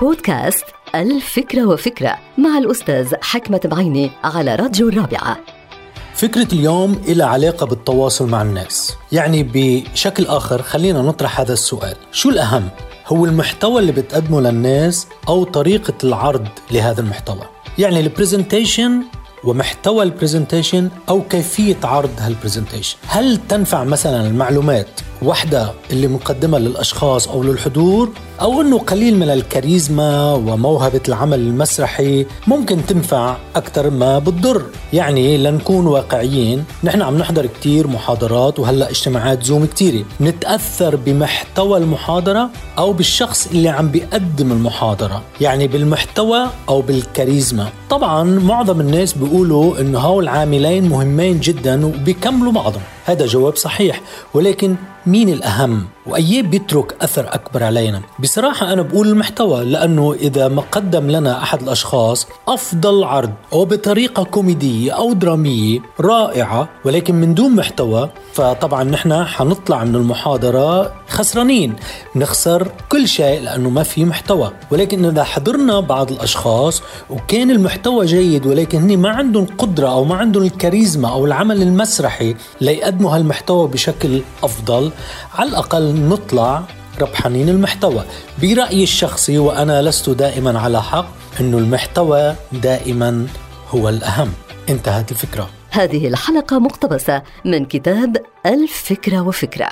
بودكاست ألف فكرة وفكرة مع الأستاذ حكمة بعيني على راديو الرابعة. فكرة اليوم إلها علاقة بالتواصل مع الناس. يعني بشكل آخر خلينا نطرح هذا السؤال. شو الأهم؟ هو المحتوى اللي بتقدمه للناس أو طريقة العرض لهذا المحتوى؟ يعني ال presentation ومحتوى ال presentation أو كيفية عرض هال presentation هل تنفع مثلا المعلومات وحدة اللي مقدمة للأشخاص أو للحضور أو إنه قليل من الكاريزما وموهبة العمل المسرحي ممكن تنفع أكثر ما بتضر. يعني لنكون واقعيين نحن عم نحضر كتير محاضرات وهلأ اجتماعات زوم كتيرة. نتأثر بمحتوى المحاضرة أو بالشخص اللي عم بيقدم المحاضرة. يعني بالمحتوى أو بالكاريزما. طبعا معظم الناس بيقولوا إنه هول العاملين مهمين جدا وبيكملوا بعضهم. هذا جواب صحيح ولكن مين الأهم؟ وأيه بيترك أثر أكبر علينا؟ بصراحة أنا بقول المحتوى لأنه إذا ما قدم لنا أحد الأشخاص أفضل عرض أو بطريقة كوميدية أو درامية رائعة ولكن من دون محتوى فطبعا نحن حنطلع من المحاضرة خسرانين. نخسر كل شيء لأنه ما في محتوى. ولكن إذا حضرنا بعض الأشخاص وكان المحتوى جيد ولكن هن ما عندهم قدرة أو ما عندهم الكاريزما أو العمل المسرحي ليقدموا هالمحتوى بشكل أفضل على الأقل نطلع ربحانين المحتوى. برأيي الشخصي وأنا لست دائما على حق أنه المحتوى دائما هو الأهم. انتهت الفكرة. هذه الحلقة مقتبسة من كتاب الفكرة وفكرة.